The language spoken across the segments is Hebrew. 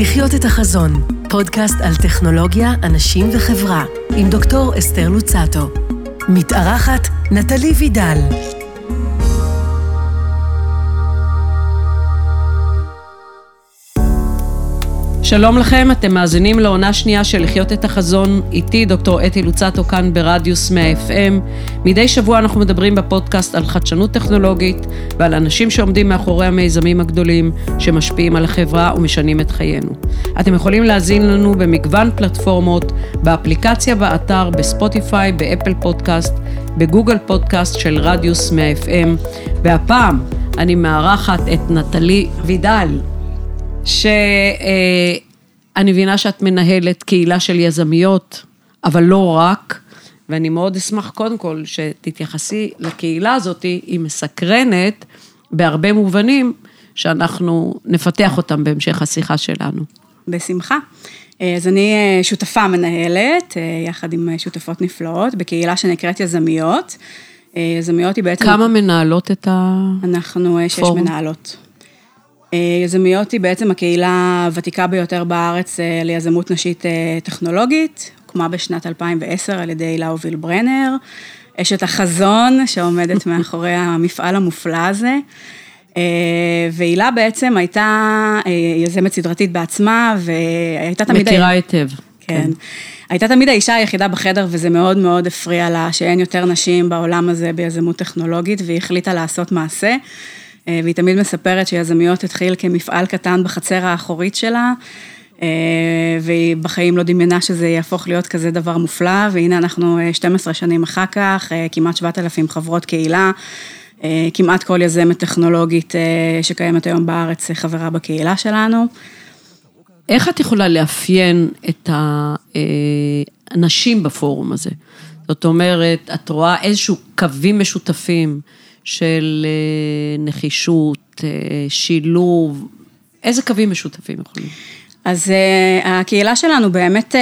לחיות את החזון, פודקאסט על טכנולוגיה, אנשים וחברה, עם דוקטור אסתר לוצטו. מתארחת נטלי וידל. שלום לכם, אתם מאזינים לעונה שנייה של לחיות את החזון, איתי דוקטור אתי לוצטו כאן ברדיוס 100 FM. מדי שבוע אנחנו מדברים בפודקאסט על חדשנות טכנולוגית ועל אנשים שעומדים מאחורי המיזמים הגדולים שמשפיעים על החברה ומשנים את חיינו. אתם יכולים להאזין לנו במגוון פלטפורמות, באפליקציה באתר, בספוטיפיי, באפל פודקאסט, בגוגל פודקאסט של רדיוס 100 FM, והפעם אני מארחת את נטלי וידל. שאני מבינה שאת מנהלת קהילה של יזמיות, אבל לא רק, ואני מאוד אשמח קודם כל שתתייחסי לקהילה הזאת, היא מסקרנת בהרבה מובנים, שאנחנו נפתח אותם בהמשך השיחה שלנו. בשמחה. אז אני אה, שותפה מנהלת, אה, יחד עם שותפות נפלאות, בקהילה שנקראת יזמיות. אה, יזמיות היא בעצם... כמה מנהלות את הפורום? אנחנו שש מנהלות. אה, יזמיות היא בעצם הקהילה הוותיקה ביותר בארץ אה, ליזמות נשית אה, טכנולוגית, הוקמה בשנת 2010 על ידי הילה הוביל ברנר, אשת החזון שעומדת מאחורי המפעל המופלא הזה. והילה בעצם הייתה יזמת סדרתית בעצמה, והייתה תמיד... מכירה היטב. כן. כן. הייתה תמיד האישה היחידה בחדר, וזה מאוד מאוד הפריע לה שאין יותר נשים בעולם הזה ביזמות טכנולוגית, והיא החליטה לעשות מעשה. אה, והיא תמיד מספרת שיזמיות התחיל כמפעל קטן בחצר האחורית שלה, אה, והיא בחיים לא דמיינה שזה יהפוך להיות כזה דבר מופלא, והנה אנחנו 12 אה, שנים אחר כך, כמעט 7,000 חברות קהילה, כמעט כל יזמת טכנולוגית שקיימת היום בארץ חברה בקהילה שלנו. איך את יכולה לאפיין את האנשים בפורום הזה? זאת אומרת, את רואה איזשהו קווים משותפים של אה, נחישות, אה, שילוב, איזה קווים משותפים יכולים? אז uh, הקהילה שלנו באמת uh,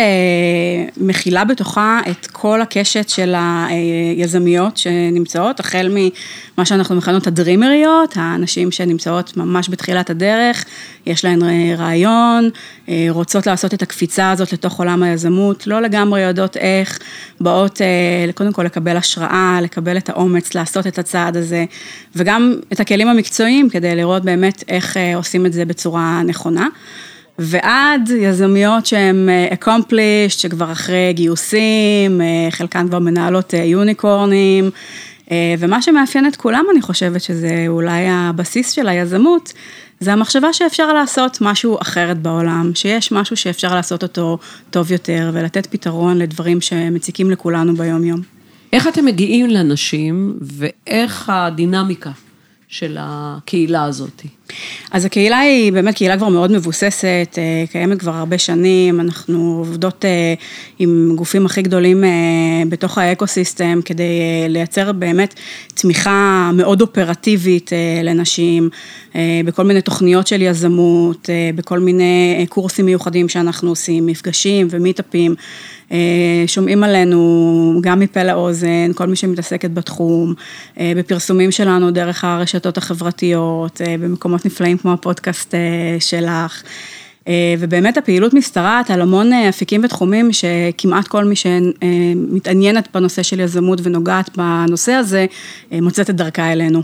מכילה בתוכה את כל הקשת של היזמיות שנמצאות, החל ממה שאנחנו מכנות הדרימריות, האנשים שנמצאות ממש בתחילת הדרך, יש להן רעיון, uh, רוצות לעשות את הקפיצה הזאת לתוך עולם היזמות, לא לגמרי יודעות איך, באות קודם כל לקבל השראה, לקבל את האומץ לעשות את הצעד הזה, וגם את הכלים המקצועיים כדי לראות באמת איך עושים את זה בצורה נכונה. ועד יזמיות שהן אה, accomplished, שכבר אחרי גיוסים, אה, חלקן כבר מנהלות יוניקורנים, אה, ומה שמאפיין את כולם, אני חושבת שזה אולי הבסיס של היזמות, זה המחשבה שאפשר לעשות משהו אחרת בעולם, שיש משהו שאפשר לעשות אותו טוב יותר, ולתת פתרון לדברים שמציקים לכולנו ביום-יום. איך אתם מגיעים לנשים, ואיך הדינמיקה של הקהילה הזאת? אז הקהילה היא באמת קהילה כבר מאוד מבוססת, אה, קיימת כבר הרבה שנים, אנחנו עובדות אה, עם גופים הכי גדולים אה, בתוך האקו-סיסטם, כדי לייצר באמת תמיכה מאוד אופרטיבית לנשים, בכל מיני תוכניות של יזמות, בכל מיני קורסים מיוחדים שאנחנו עושים, מפגשים ומיטאפים. שומעים עלינו גם מפה לאוזן, כל מי שמתעסקת בתחום, בפרסומים שלנו דרך הרשתות החברתיות, במקומות מקומות נפלאים כמו הפודקאסט אה, שלך. אה, ובאמת הפעילות משתרעת על המון אה, אפיקים ותחומים שכמעט כל מי שמתעניינת בנושא של יזמות ונוגעת בנושא הזה, מוצאת את דרכה אלינו.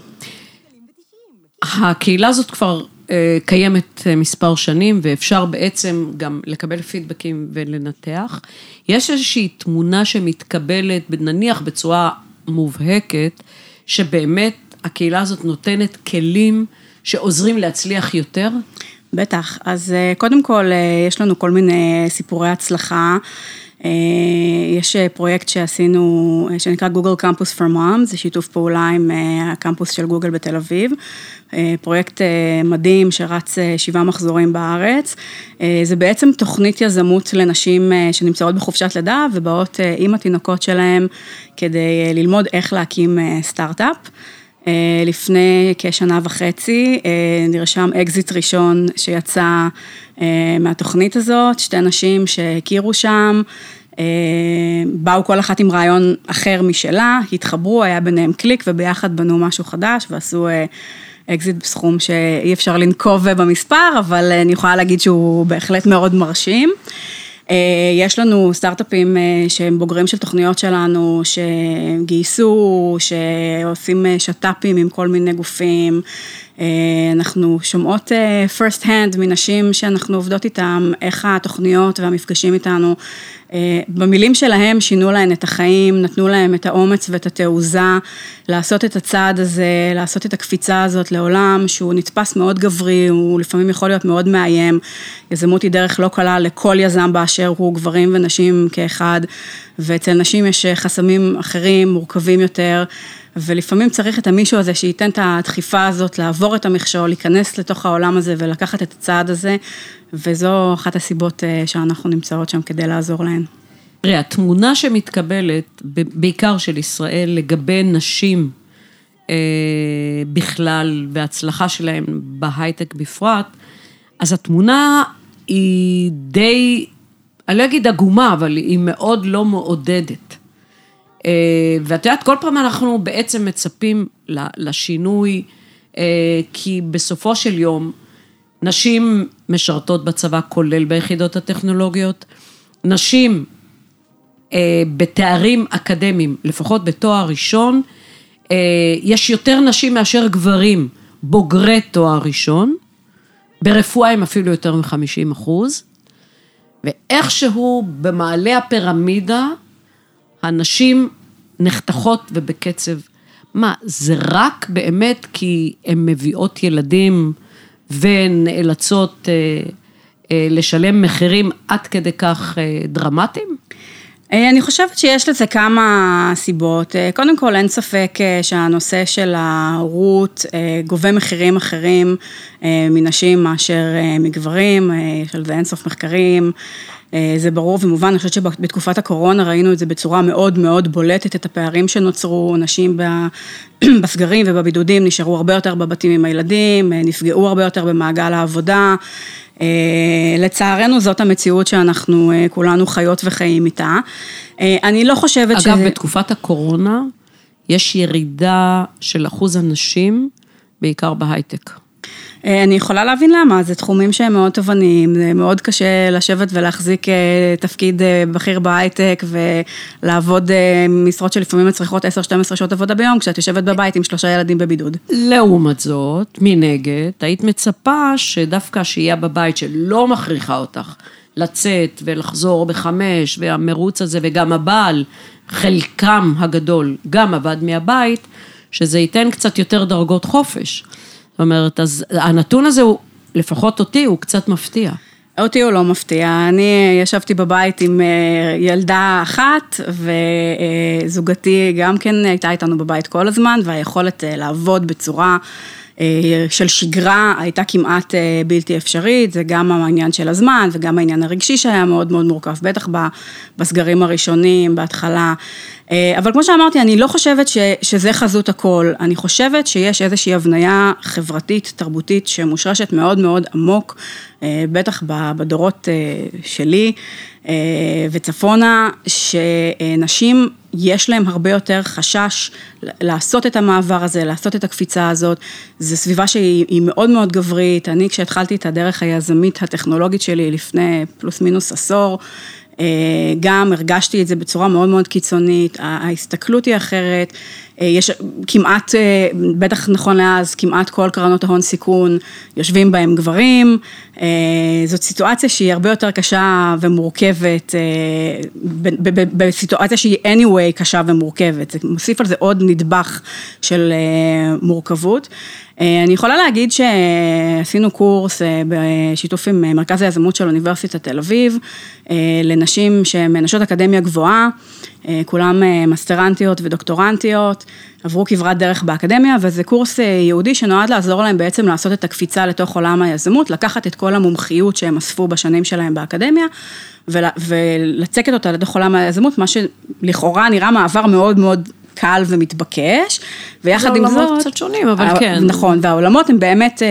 הקהילה הזאת כבר קיימת מספר שנים ואפשר בעצם גם לקבל פידבקים ולנתח. יש איזושהי תמונה שמתקבלת, נניח בצורה מובהקת, שבאמת הקהילה הזאת נותנת כלים שעוזרים להצליח יותר? בטח, אז אה, קודם כל אה, יש לנו כל מיני סיפורי הצלחה. אה, יש פרויקט שעשינו, שנקרא גוגל קמפוס for Moms, זה שיתוף פעולה עם הקמפוס של גוגל בתל אביב. פרויקט מדהים שרץ שבעה מחזורים בארץ. זה בעצם תוכנית יזמות לנשים שנמצאות בחופשת לידה ובאות עם התינוקות שלהם כדי ללמוד איך להקים סטארט-אפ. אה, לפני כשנה וחצי אה, נרשם אקזיט ראשון שיצא אה, מהתוכנית הזאת, שתי נשים שהכירו שם, באו כל אחת עם רעיון אחר משלה, התחברו, היה ביניהם קליק וביחד בנו משהו חדש ועשו אקזיט בסכום שאי אפשר לנקוב במספר, אבל אני יכולה להגיד שהוא בהחלט מאוד מרשים. יש לנו סטארט-אפים שהם בוגרים של תוכניות שלנו, שגייסו, שעושים שת"פים עם כל מיני גופים. אנחנו שומעות first hand מנשים שאנחנו עובדות איתן, איך התוכניות והמפגשים איתנו אה, במילים שלהם שינו להן את החיים, נתנו להם את האומץ ואת התעוזה לעשות את הצעד הזה, לעשות את הקפיצה הזאת לעולם שהוא נתפס מאוד גברי, הוא לפעמים יכול להיות מאוד מאיים. יזמות היא דרך לא קלה לכל יזם באשר הוא, גברים ונשים כאחד, ואצל נשים יש חסמים אחרים, מורכבים יותר. ולפעמים צריך את המישהו הזה שייתן את הדחיפה הזאת, לעבור את המכשול, להיכנס לתוך העולם הזה ולקחת את הצעד הזה, וזו אחת הסיבות אה, שאנחנו נמצאות שם כדי לעזור להן. תראה, התמונה שמתקבלת, בעיקר של ישראל, לגבי נשים אה, בכלל, והצלחה שלהן בהייטק בפרט, אז התמונה היא די, אני לא אגיד עגומה, אבל היא מאוד לא מעודדת. אה, ואת יודעת, כל פעם אנחנו בעצם מצפים לשינוי, אה, כי בסופו של יום, נשים משרתות בצבא, כולל ביחידות הטכנולוגיות, נשים אה, בתארים אקדמיים, לפחות בתואר ראשון, יש יותר נשים מאשר גברים בוגרי תואר ראשון, ברפואה הם אפילו יותר מ-50 אחוז, ואיכשהו במעלה הפירמידה, הנשים נחתכות ובקצב. מה, זה רק באמת כי הן מביאות ילדים ונאלצות אה, אה, לשלם מחירים עד כדי כך אה, דרמטיים? אה, אני חושבת שיש לזה כמה סיבות. אה, קודם כל, אין ספק אה, שהנושא של ההורות גובה מחירים אחרים מנשים מאשר מגברים, יש על זה אינסוף מחקרים. זה ברור ומובן, אני חושבת שבתקופת הקורונה ראינו את זה בצורה מאוד מאוד בולטת, את הפערים שנוצרו, נשים בסגרים ובבידודים נשארו הרבה יותר בבתים עם הילדים, נפגעו הרבה יותר במעגל העבודה. אה, לצערנו זאת המציאות שאנחנו אה, כולנו חיות וחיים איתה. אה, אני לא חושבת ש... אגב, שזה... בתקופת הקורונה יש ירידה של אחוז הנשים, בעיקר בהייטק. אה, אני יכולה להבין למה, זה תחומים שהם מאוד תובעניים, זה מאוד קשה לשבת ולהחזיק אה, תפקיד אה, בכיר בהייטק ולעבוד משרות שלפעמים מצריכות 10-12 שעות עבודה ביום, כשאת יושבת בבית עם שלושה ילדים בבידוד. לעומת זאת, מנגד, היית מצפה שדווקא השהייה בבית שלא מכריחה אותך לצאת ולחזור בחמש, והמרוץ הזה, וגם הבעל, חלקם הגדול גם עבד מהבית, שזה ייתן קצת יותר דרגות חופש. אומרת, אז הנתון הזה הוא, לפחות אותי, הוא קצת מפתיע. אותי הוא לא מפתיע, אני ישבתי בבית עם אה, ילדה אחת וזוגתי גם כן הייתה איתנו בבית כל הזמן והיכולת אה, לעבוד בצורה אה, של שגרה הייתה כמעט בלתי אפשרית, זה גם העניין של הזמן וגם העניין הרגשי שהיה מאוד מאוד מורכב, בטח בסגרים הראשונים, בהתחלה. אה, אבל כמו שאמרתי, אני לא חושבת ש, שזה חזות הכל, אני חושבת שיש איזושהי הבניה חברתית, תרבותית, שמושרשת מאוד מאוד עמוק, אה, בטח בדורות אה, שלי וצפונה, שנשים יש להם הרבה יותר חשש לעשות את המעבר הזה, לעשות את הקפיצה הזאת. זו סביבה שהיא מאוד מאוד גברית. אני, כשהתחלתי את הדרך היזמית הטכנולוגית שלי לפני פלוס מינוס עשור, אה, גם הרגשתי את זה בצורה מאוד מאוד קיצונית, ההסתכלות היא אחרת, אה, יש כמעט, אה, בטח נכון לאז, כמעט כל קרנות ההון סיכון יושבים בהם גברים, זאת סיטואציה שהיא הרבה יותר קשה ומורכבת, בסיטואציה שהיא anyway קשה ומורכבת, זה מוסיף על זה עוד נדבך של מורכבות. אני יכולה להגיד שעשינו קורס בשיתוף עם מרכז היזמות של אוניברסיטת תל אביב, לנשים שהן נשות אקדמיה גבוהה, כולן מסטרנטיות ודוקטורנטיות, עברו כברת דרך באקדמיה, וזה קורס ייעודי שנועד לעזור להם בעצם לעשות את הקפיצה לתוך עולם היזמות, לקחת את כל המומחיות שהם אספו בשנים שלהם באקדמיה, ולצקת אותה לתוך עולם היזמות, מה שלכאורה נראה מעבר מאוד מאוד קל ומתבקש, ויחד עם זאת... זה עולמות קצת שונים, אבל כן. נכון, והעולמות הם באמת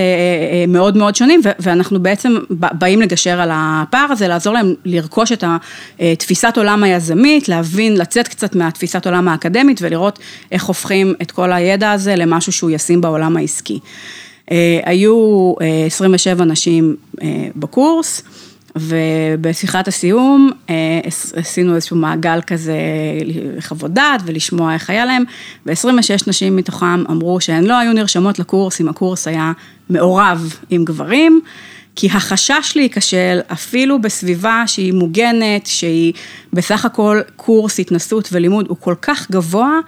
מאוד מאוד שונים, ואנחנו בעצם באים לגשר על הפער הזה, לעזור להם לרכוש את תפיסת עולם היזמית, להבין, לצאת קצת מהתפיסת עולם האקדמית ולראות איך הופכים את כל הידע הזה למשהו שהוא ישים בעולם העסקי. היו 27 נשים בקורס. ובשיחת הסיום אה, עשינו איזשהו מעגל כזה לחוות דעת ולשמוע איך היה להם, ו-26 נשים מתוכם אמרו שהן לא היו נרשמות לקורס אם הקורס היה מעורב עם גברים, כי החשש להיכשל, אפילו בסביבה שהיא מוגנת, שהיא בסך הכל קורס התנסות ולימוד, הוא כל כך גבוה,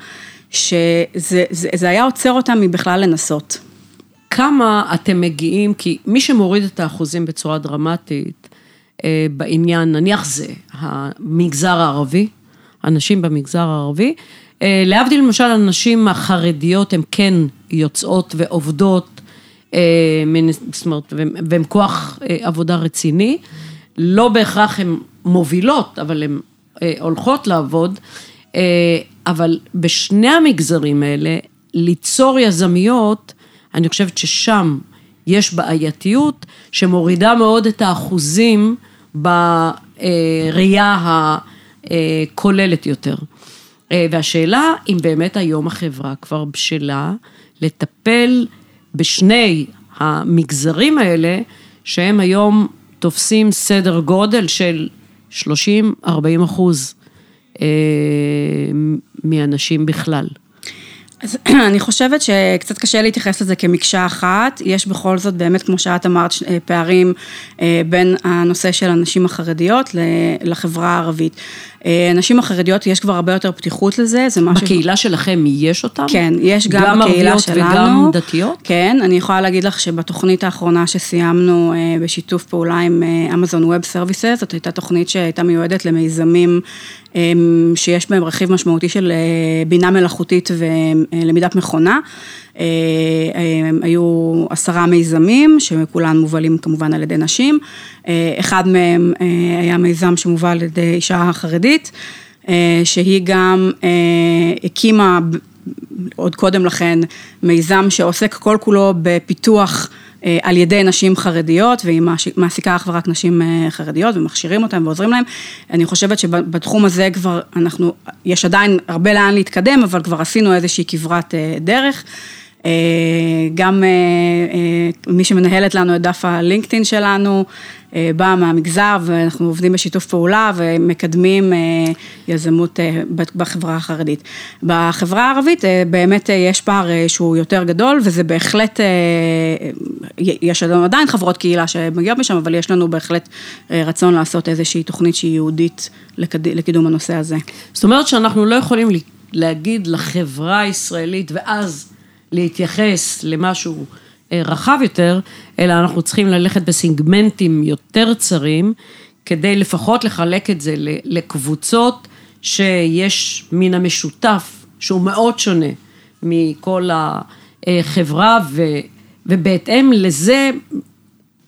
שזה זה, זה היה עוצר אותם מבכלל לנסות. כמה אתם מגיעים, כי מי שמוריד את האחוזים בצורה דרמטית, בעניין, נניח זה המגזר הערבי, הנשים במגזר הערבי, אה, להבדיל למשל הנשים החרדיות, הן כן יוצאות ועובדות, אה, זאת אומרת, והן כוח עבודה רציני, לא בהכרח הן מובילות, אבל הן הולכות לעבוד, אבל בשני המגזרים האלה, ליצור יזמיות, אני חושבת ששם יש בעייתיות שמורידה מאוד את האחוזים בראייה הכוללת יותר. והשאלה אם באמת היום החברה כבר בשלה לטפל בשני המגזרים האלה, שהם היום תופסים סדר גודל של 30-40 אחוז אה, מאנשים בכלל. אז אני חושבת שקצת קשה להתייחס לזה כמקשה אחת, יש בכל זאת באמת, כמו שאת אמרת, אה, פערים אה, בין הנושא של הנשים החרדיות לחברה הערבית. הנשים אה, החרדיות, יש כבר הרבה יותר פתיחות לזה, זה משהו... בקהילה שלכם יש אותם? כן, יש גם, גם בקהילה שלנו. גם ערביות וגם דתיות? כן, אני יכולה להגיד לך שבתוכנית האחרונה שסיימנו בשיתוף פעולה עם אמזון ווב סרוויסס, זאת הייתה תוכנית שהייתה מיועדת למיזמים שיש בהם רכיב משמעותי של בינה מלאכותית ולמידת מכונה. אה, אה, היו עשרה מיזמים, שכולם מובלים כמובן על ידי נשים. אה, אחד מהם היה מיזם שמובל על ידי אישה חרדית, שהיא גם הקימה עוד קודם לכן מיזם שעוסק כל כולו בפיתוח על ידי נשים חרדיות, והיא מעסיקה אך ורק נשים חרדיות ומכשירים אותן ועוזרים להן. אני חושבת שבתחום הזה כבר אנחנו, יש עדיין הרבה לאן להתקדם, אבל כבר עשינו איזושהי כברת דרך. אה, גם אה, אה, מי שמנהלת לנו את דף הלינקדאין שלנו, באה מהמגזר ואנחנו עובדים בשיתוף פעולה ומקדמים יזמות בחברה החרדית. בחברה הערבית באמת יש פער שהוא יותר גדול וזה בהחלט, יש לנו עדיין חברות קהילה שמגיעות משם, אבל יש לנו בהחלט רצון לעשות איזושהי תוכנית שהיא ייעודית לקידום הנושא הזה. זאת אומרת שאנחנו לא יכולים להגיד לחברה הישראלית ואז להתייחס למשהו אה, רחב יותר, אלא אנחנו צריכים ללכת בסגמנטים יותר צרים, כדי לפחות לחלק את זה לקבוצות שיש מן המשותף, שהוא מאוד שונה מכל החברה, ו, ובהתאם לזה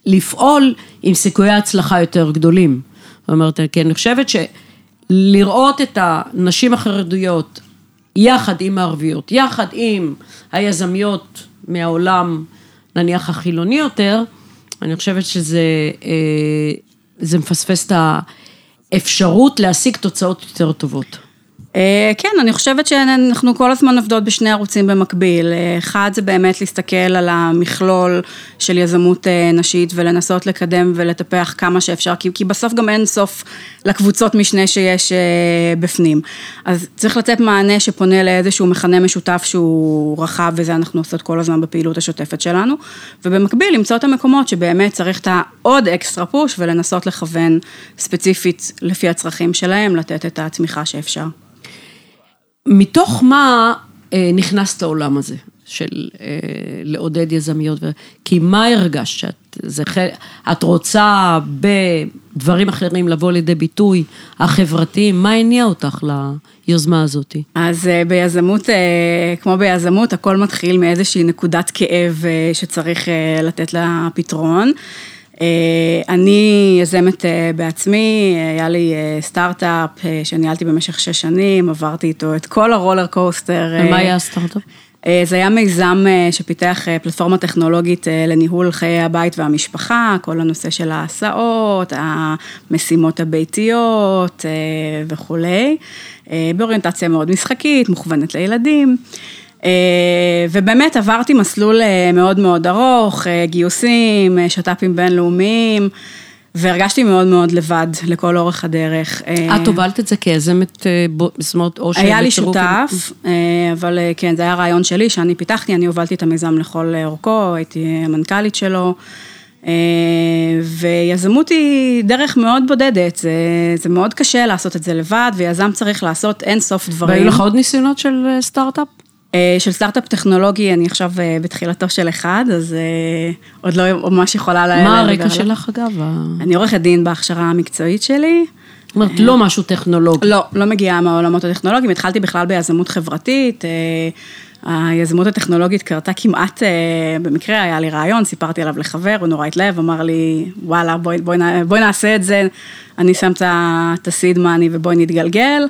לפעול עם סיכויי הצלחה יותר גדולים. זאת אומרת, כי אני חושבת שלראות את הנשים החרדיות יחד עם הערביות, יחד עם היזמיות מהעולם, נניח החילוני יותר, אני חושבת שזה אה, זה מפספס את האפשרות להשיג תוצאות יותר טובות. אה, כן, אני חושבת שאנחנו כל הזמן עובדות בשני ערוצים במקביל. אה, אחד זה באמת להסתכל על המכלול של יזמות אה, נשית ולנסות לקדם ולטפח כמה שאפשר, כי, כי בסוף גם אין סוף לקבוצות משנה שיש בפנים. אז צריך לתת מענה שפונה לאיזשהו מכנה משותף שהוא רחב, וזה אנחנו עושות כל הזמן בפעילות השוטפת שלנו, ובמקביל למצוא את המקומות שבאמת צריך את העוד אקסטרה פוש ולנסות לכוון ספציפית לפי הצרכים שלהם, לתת את התמיכה שאפשר. מתוך מה אה, נכנסת לעולם הזה של אה, לעודד יזמיות? כי מה הרגשת שאת, זה, את רוצה בדברים אחרים לבוא לידי ביטוי החברתיים, מה הניע אותך ליוזמה הזאת? אז אה, ביזמות, כמו ביזמות, הכל מתחיל מאיזושהי נקודת כאב שצריך לתת לה פתרון. אני יזמת בעצמי, היה לי סטארט-אפ שניהלתי במשך שש שנים, עברתי איתו את כל הרולר קוסטר. ומה היה הסטארט-אפ? זה היה מיזם שפיתח פלטפורמה טכנולוגית לניהול חיי הבית והמשפחה, כל הנושא של ההסעות, המשימות הביתיות וכולי, באוריינטציה מאוד משחקית, מוכוונת לילדים. ובאמת עברתי מסלול מאוד מאוד ארוך, גיוסים, שת"פים בינלאומיים. והרגשתי מאוד מאוד לבד לכל אורך הדרך. את הובלת את זה כיזמת, זאת אומרת, או היה לי שותף, אבל כן, זה היה רעיון שלי שאני פיתחתי, אני הובלתי את המיזם לכל אורכו, הייתי המנכ"לית שלו. ויזמות היא דרך מאוד בודדת, זה, זה מאוד קשה לעשות את זה לבד, ויזם צריך לעשות אין סוף דברים. והיו לך עוד ניסיונות של סטארט-אפ? של סטארט-אפ טכנולוגי, אני עכשיו בתחילתו של אחד, אז עוד לא ממש יכולה לדבר. מה הרקע שלך אגב? אני עורכת דין בהכשרה המקצועית שלי. זאת אומרת, לא משהו טכנולוגי. לא, לא מגיעה מהעולמות הטכנולוגיים, התחלתי בכלל ביזמות חברתית. היזמות הטכנולוגית קרתה כמעט, במקרה היה לי רעיון, סיפרתי עליו לחבר, הוא נורא התלהב, אמר לי, וואלה, בואי, בואי, בואי נעשה את זה, אני שם את הסיד מאני ובואי נתגלגל.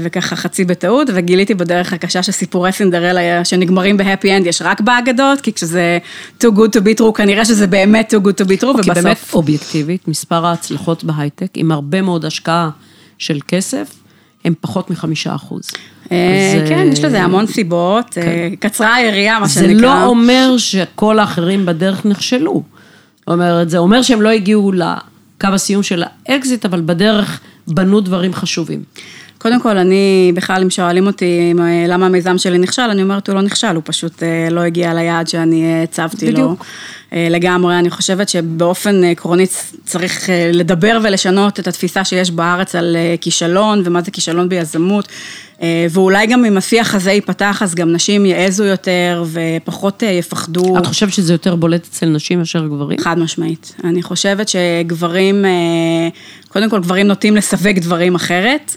וככה חצי בטעות, וגיליתי בדרך הקשה שסיפורי סינדרלה שנגמרים בהפי אנד יש רק באגדות, כי כשזה too good to be true, כנראה שזה באמת too good to be true, ובסוף... כי באמת אובייקטיבית, מספר ההצלחות בהייטק, עם הרבה מאוד השקעה של כסף, הם פחות מחמישה אחוז. כן, יש לזה המון סיבות, כן. קצרה היריעה, מה שנקרא. זה לא אומר שכל האחרים בדרך נכשלו. זאת אומרת, זה אומר שהם לא הגיעו לקו הסיום של האקזיט, אבל בדרך... בנו דברים חשובים. קודם כל, אני, בכלל, אם שואלים אותי למה המיזם שלי נכשל, אני אומרת, הוא לא נכשל, הוא פשוט לא הגיע ליעד שאני הצבתי לו. בדיוק. לגמרי, אני חושבת שבאופן עקרוני צריך לדבר ולשנות את התפיסה שיש בארץ על כישלון, ומה זה כישלון ביזמות. ואולי גם אם השיח הזה ייפתח, אז גם נשים יעזו יותר ופחות יפחדו. את חושבת שזה יותר בולט אצל נשים מאשר גברים? חד משמעית. אני חושבת שגברים, קודם כל גברים נוטים לסווג דברים אחרת.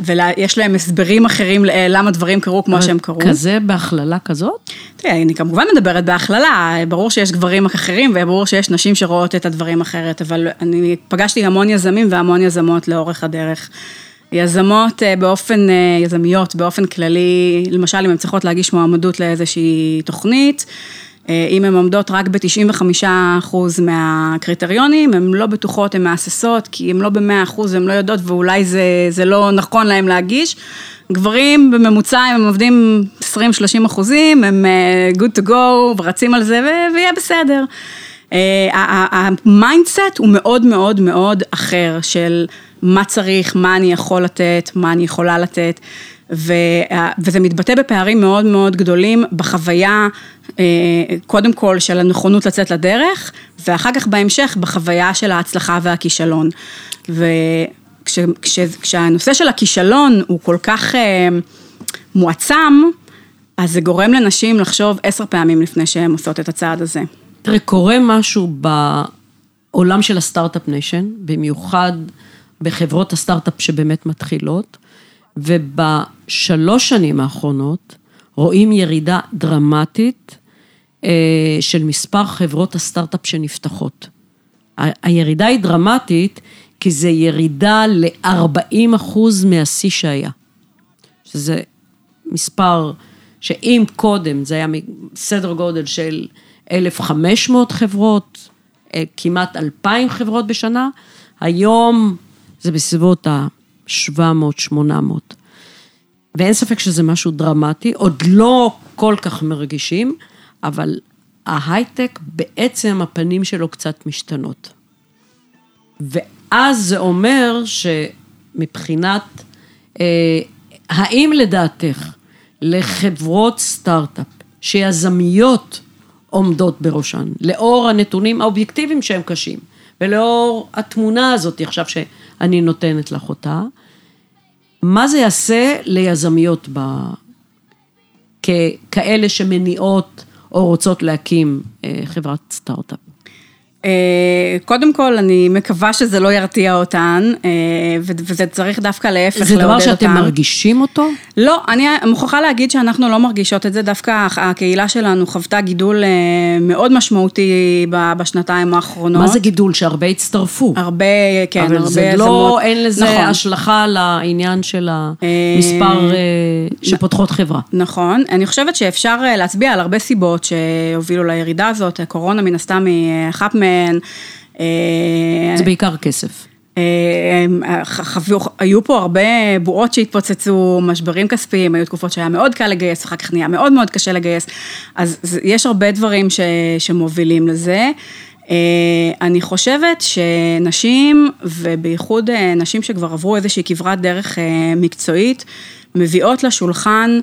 ויש להם הסברים אחרים למה דברים קרו כמו שהם קרו. כזה בהכללה כזאת? תראה, אני כמובן מדברת בהכללה, ברור שיש גברים אחרים וברור שיש נשים שרואות את הדברים אחרת, אבל אני פגשתי המון יזמים והמון יזמות לאורך הדרך. יזמות באופן, יזמיות באופן כללי, למשל אם הן צריכות להגיש מועמדות לאיזושהי תוכנית, אם הן עומדות רק ב-95% מהקריטריונים, הן לא בטוחות, הן מהססות, כי הן לא ב-100% והן לא יודעות ואולי זה, זה לא נכון להן להגיש. גברים בממוצע, הם עובדים 20-30 אחוזים, הם good to go, ורצים על זה ויהיה בסדר. ה mindset הוא מאוד מאוד מאוד אחר של מה צריך, מה אני יכול לתת, מה אני יכולה לתת. וזה מתבטא בפערים מאוד מאוד גדולים בחוויה, קודם כל של הנכונות לצאת לדרך, ואחר כך בהמשך בחוויה של ההצלחה והכישלון. וכשהנושא של הכישלון הוא כל כך מועצם, אז זה גורם לנשים לחשוב עשר פעמים לפני שהן עושות את הצעד הזה. תראה, קורה משהו בעולם של ה startup nation, במיוחד בחברות הסטארט-אפ שבאמת מתחילות, ובשלוש שנים האחרונות רואים ירידה דרמטית של מספר חברות הסטארט-אפ שנפתחות. הירידה היא דרמטית כי זה ירידה ל-40 אחוז מהשיא שהיה. שזה מספר שאם קודם זה היה סדר גודל של 1,500 חברות, כמעט 2,000 חברות בשנה, היום זה בסביבות ה... 700, 800. ואין ספק שזה משהו דרמטי, עוד לא כל כך מרגישים, אבל ההייטק, בעצם הפנים שלו קצת משתנות. ואז זה אומר שמבחינת, אה, האם לדעתך לחברות סטארט-אפ שיזמיות עומדות בראשן, לאור הנתונים האובייקטיביים שהם קשים, ולאור התמונה הזאת עכשיו שאני נותנת לך אותה, מה זה יעשה ליזמיות ב... ככאלה שמניעות או רוצות להקים אה, חברת סטארט-אפ? אה, קודם כל, אני מקווה שזה לא ירתיע אותן, אה, וזה צריך דווקא להפך לעודד אותן. זה דבר שאתם מרגישים אותו? לא, אני מוכרחה להגיד שאנחנו לא מרגישות את זה, דווקא הקהילה שלנו חוותה גידול אה, מאוד משמעותי בשנתיים האחרונות. מה זה גידול? שהרבה הצטרפו. הרבה, כן, אבל הרבה אבל זה לא, אין לזה נכון. השלכה לעניין של המספר שפותחות חברה. נכון, אני חושבת שאפשר להצביע על הרבה סיבות שהובילו לירידה הזאת, הקורונה מן הסתם היא אחת מהן. מהן. אה, זה בעיקר כסף. אה, חוו, היו פה הרבה בועות שהתפוצצו, משברים כספיים, היו תקופות שהיה מאוד קל לגייס, אחר כך נהיה מאוד מאוד קשה לגייס, אז יש הרבה דברים ש, שמובילים לזה. אה, אני חושבת שנשים, ובייחוד נשים שכבר עברו איזושהי כברת דרך מקצועית, מביאות לשולחן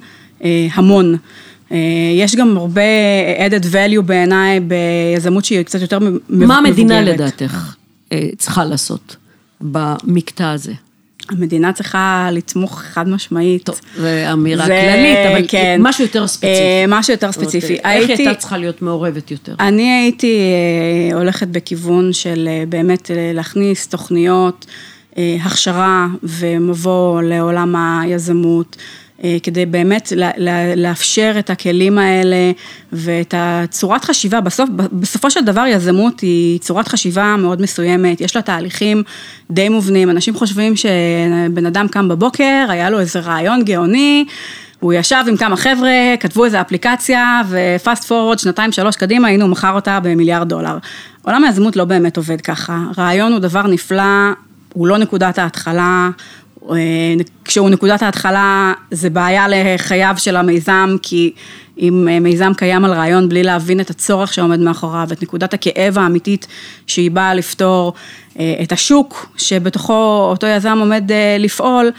המון. אה, יש גם הרבה added value בעיניי ביזמות שהיא קצת יותר מבוגרת. מה המדינה לדעתך אה, צריכה לעשות במקטע הזה? המדינה צריכה לתמוך חד משמעית. טוב, זו אמירה זה, כללית, אבל כן, משהו יותר ספציפי. אה, משהו יותר ספציפי. איך הייתי, הייתה צריכה להיות מעורבת יותר? אני הייתי הולכת בכיוון של באמת להכניס תוכניות, הכשרה ומבוא לעולם היזמות. אה, כדי באמת לאפשר את הכלים האלה ואת הצורת חשיבה, בסוף, בסופו של דבר יזמות היא צורת חשיבה מאוד מסוימת, יש לה תהליכים די מובנים, אנשים חושבים שבן אדם קם בבוקר, היה לו איזה רעיון גאוני, הוא ישב עם כמה חבר'ה, כתבו איזה אפליקציה, ופאסט פורוורד, שנתיים, שלוש קדימה, הנה הוא מכר אותה במיליארד דולר. עולם היזמות לא באמת עובד ככה, רעיון הוא דבר נפלא, הוא לא נקודת ההתחלה, כשהוא נקודת ההתחלה זה בעיה לחייו של המיזם, כי אם אה, מיזם קיים על רעיון בלי להבין את הצורך שעומד מאחוריו, את נקודת הכאב האמיתית שהיא באה לפתור, אה, את השוק שבתוכו אותו יזם עומד לפעול,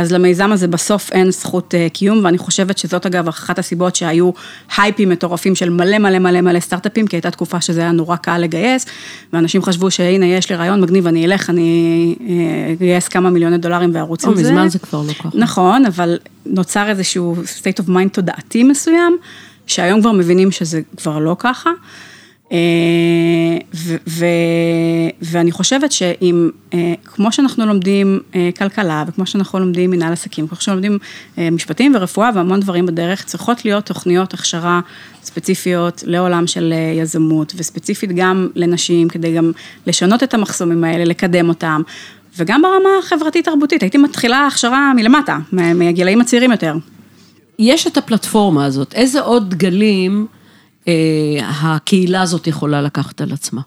אז למיזם הזה בסוף אין זכות אה, קיום, ואני חושבת שזאת אגב אחת הסיבות שהיו הייפים מטורפים של מלא מלא מלא מלא סטארט-אפים, כי הייתה תקופה שזה היה נורא קל לגייס, ואנשים חשבו שהנה יש לי רעיון מגניב, אני אלך, אני אה, אגייס כמה מיליוני דולרים וארוץ עם זה. מזמן זה כבר לא ככה. נכון, אבל נוצר איזשהו state of mind תודעתי מסוים, שהיום כבר מבינים שזה כבר לא ככה. אה, ו- ו- ואני חושבת שאם, אה, כמו שאנחנו לומדים אה, כלכלה, וכמו שאנחנו לומדים מנהל עסקים, כמו שאנחנו לומדים משפטים ורפואה והמון דברים בדרך, צריכות להיות תוכניות הכשרה ספציפיות לעולם של יזמות, וספציפית גם לנשים, כדי גם לשנות את המחסומים האלה, לקדם אותם. וגם ברמה החברתית-תרבותית, הייתי מתחילה הכשרה מלמטה, מהגילאים הצעירים יותר. יש את הפלטפורמה הזאת, איזה עוד דגלים הקהילה הזאת יכולה לקחת על עצמה.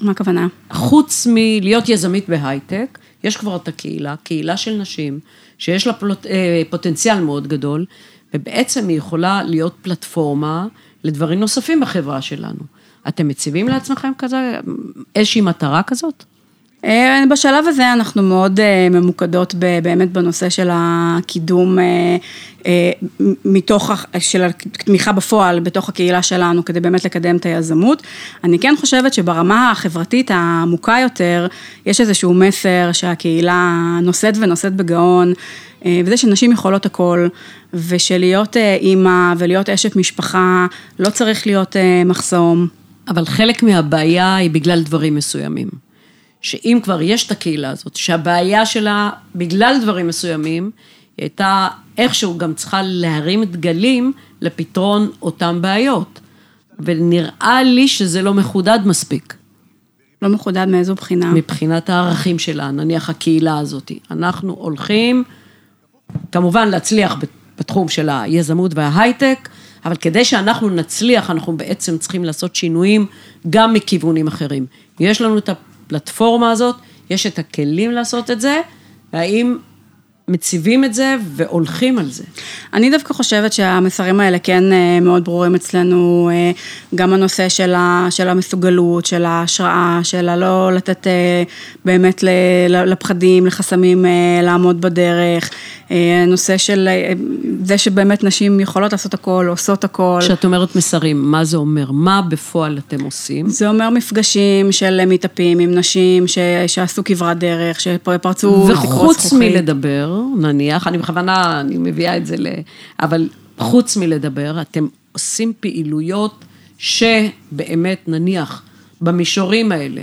מה הכוונה? חוץ מלהיות יזמית בהייטק, יש כבר את הקהילה, קהילה של נשים, שיש לה פלוט, אה, פוטנציאל מאוד גדול, ובעצם היא יכולה להיות פלטפורמה לדברים נוספים בחברה שלנו. אתם מציבים לעצמכם כזה, איזושהי מטרה כזאת? אה, בשלב הזה אנחנו מאוד אה, ממוקדות באמת בנושא של הקידום אה, מתוך, של התמיכה בפועל בתוך הקהילה שלנו כדי באמת לקדם את היזמות. אני כן חושבת שברמה החברתית העמוקה יותר, יש איזשהו מסר שהקהילה נושאת ונושאת בגאון, וזה שנשים יכולות הכל, ושלהיות אימא ולהיות אשת משפחה לא צריך להיות מחסום. אבל חלק מהבעיה היא בגלל דברים מסוימים. שאם כבר יש את הקהילה הזאת, שהבעיה שלה, בגלל דברים מסוימים, היא הייתה איכשהו גם צריכה להרים דגלים לפתרון אותן בעיות. ונראה לי שזה לא מחודד מספיק. לא מחודד מאיזו בחינה? מבחינת הערכים שלה, נניח הקהילה הזאת. אנחנו הולכים, כמובן להצליח בתחום של היזמות וההייטק, אבל כדי שאנחנו נצליח, אנחנו בעצם צריכים לעשות שינויים גם מכיוונים אחרים. יש לנו את הפלטפורמה הזאת, יש את הכלים לעשות את זה, והאם מציבים את זה והולכים על זה. אני דווקא חושבת שהמסרים האלה כן אה, מאוד ברורים אצלנו, אה, גם הנושא של, ה, של המסוגלות, של ההשראה, של הלא לתת אה, באמת לפחדים, לחסמים לעמוד בדרך, הנושא של זה שבאמת נשים יכולות לעשות הכל, עושות הכל. כשאת אומרת מסרים, מה זה אומר? מה בפועל אתם עושים? זה אומר מפגשים של מיטאפים עם נשים ש, שעשו כברת דרך, שפרצו. וחוץ מלדבר, נניח, אני בכוונה, אני מביאה את זה ל... אבל חוץ מלדבר, אתם עושים פעילויות שבאמת, נניח, במישורים האלה,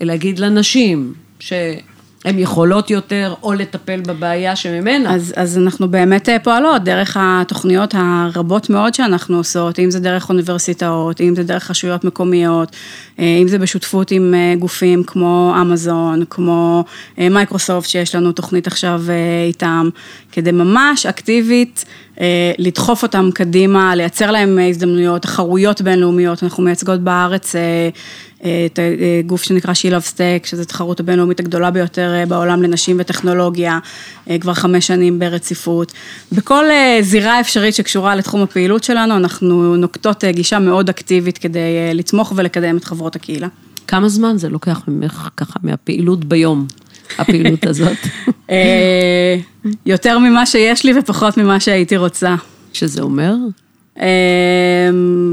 להגיד לנשים שהן יכולות יותר, או לטפל בבעיה שממנה. אז, אז אנחנו באמת אה, פועלות דרך התוכניות הרבות מאוד שאנחנו עושות, אם זה דרך אוניברסיטאות, אם זה דרך רשויות מקומיות, אם זה בשותפות עם אה, גופים כמו אמזון, כמו מייקרוסופט, שיש לנו תוכנית עכשיו איתם, כדי ממש אקטיבית לדחוף אותם קדימה, לייצר להם הזדמנויות, תחרויות בינלאומיות, אנחנו מייצגות בארץ את גוף שנקרא She Love Stack, שזו התחרות הבינלאומית הגדולה ביותר אה, בעולם לנשים וטכנולוגיה, אה, כבר חמש שנים ברציפות. בכל אה, זירה אפשרית שקשורה לתחום הפעילות שלנו, אנחנו נוקטות גישה מאוד אקטיבית כדי לתמוך ולקדם את חברות הקהילה. כמה זמן זה לוקח ממך ככה מהפעילות ביום, הפעילות הזאת? יותר ממה שיש לי ופחות ממה שהייתי רוצה. שזה אומר?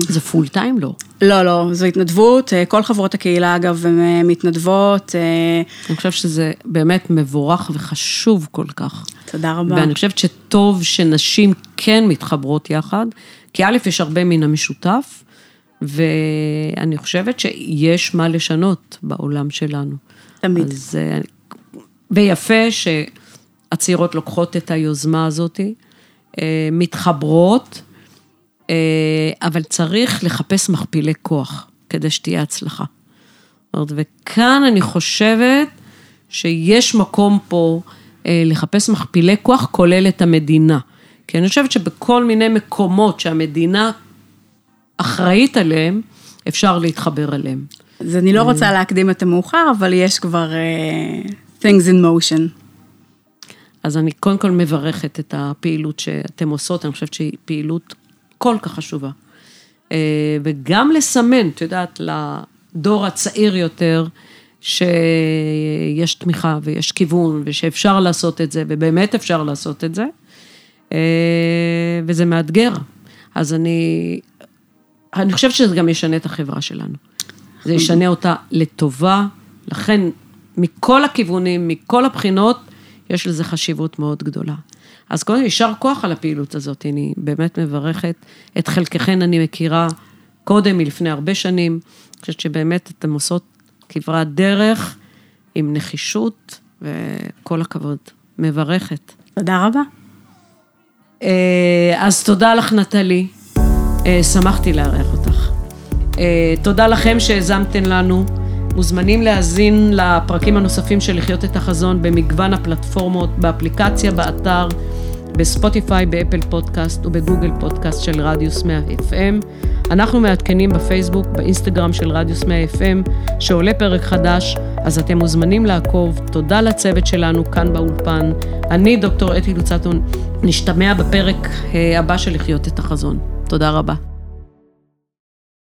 זה פול טיים לא? לא, לא, זו התנדבות, אה, כל חברות הקהילה אגב הן אה, מתנדבות. אה, אני חושבת שזה באמת מבורך וחשוב כל כך. תודה רבה. ואני חושבת שטוב שנשים כן מתחברות יחד, כי א', יש הרבה מן המשותף, ואני חושבת שיש מה לשנות בעולם שלנו. תמיד. אז, ויפה שהצעירות לוקחות את היוזמה הזאת, מתחברות, אה, אבל צריך לחפש מכפילי כוח כדי שתהיה הצלחה. וכאן אני חושבת שיש מקום פה אה, לחפש מכפילי כוח, כולל את המדינה. כי אני חושבת שבכל מיני מקומות שהמדינה אחראית עליהם, אפשר להתחבר אליהם. אז אני לא רוצה להקדים את המאוחר, אבל יש כבר uh, things in motion. אז אני קודם כל מברכת את הפעילות שאתם עושות, אני חושבת שהיא פעילות כל כך חשובה. אה, וגם לסמן, את יודעת, לדור הצעיר יותר, שיש תמיכה ויש כיוון ושאפשר לעשות את זה, ובאמת אפשר לעשות את זה, אה, וזה מאתגר. אז אני, אני חושבת שזה גם ישנה את החברה שלנו. זה ישנה אותה לטובה, לכן מכל הכיוונים, מכל הבחינות, יש לזה חשיבות מאוד גדולה. אז קודם כל, יישר כוח על הפעילות הזאת, אני באמת מברכת. את חלקכן אני מכירה קודם, מלפני הרבה שנים. אני חושבת שבאמת אתן עושות כברת דרך עם נחישות, וכל הכבוד. מברכת. תודה רבה. אה, אז תודה לך, נטלי. אה, שמחתי לארח אותך. אה, תודה לכם שהאזמתן לנו. מוזמנים להאזין לפרקים הנוספים של לחיות את החזון במגוון הפלטפורמות, באפליקציה, באתר, בספוטיפיי, באפל פודקאסט ובגוגל פודקאסט של רדיוס 100 FM. אנחנו מעדכנים בפייסבוק, באינסטגרם של רדיוס 100 FM, שעולה פרק חדש, אז אתם מוזמנים לעקוב. תודה לצוות שלנו כאן באולפן. אני, דוקטור אתי לוצטון, נשתמע בפרק אה, הבא של לחיות את החזון. תודה רבה.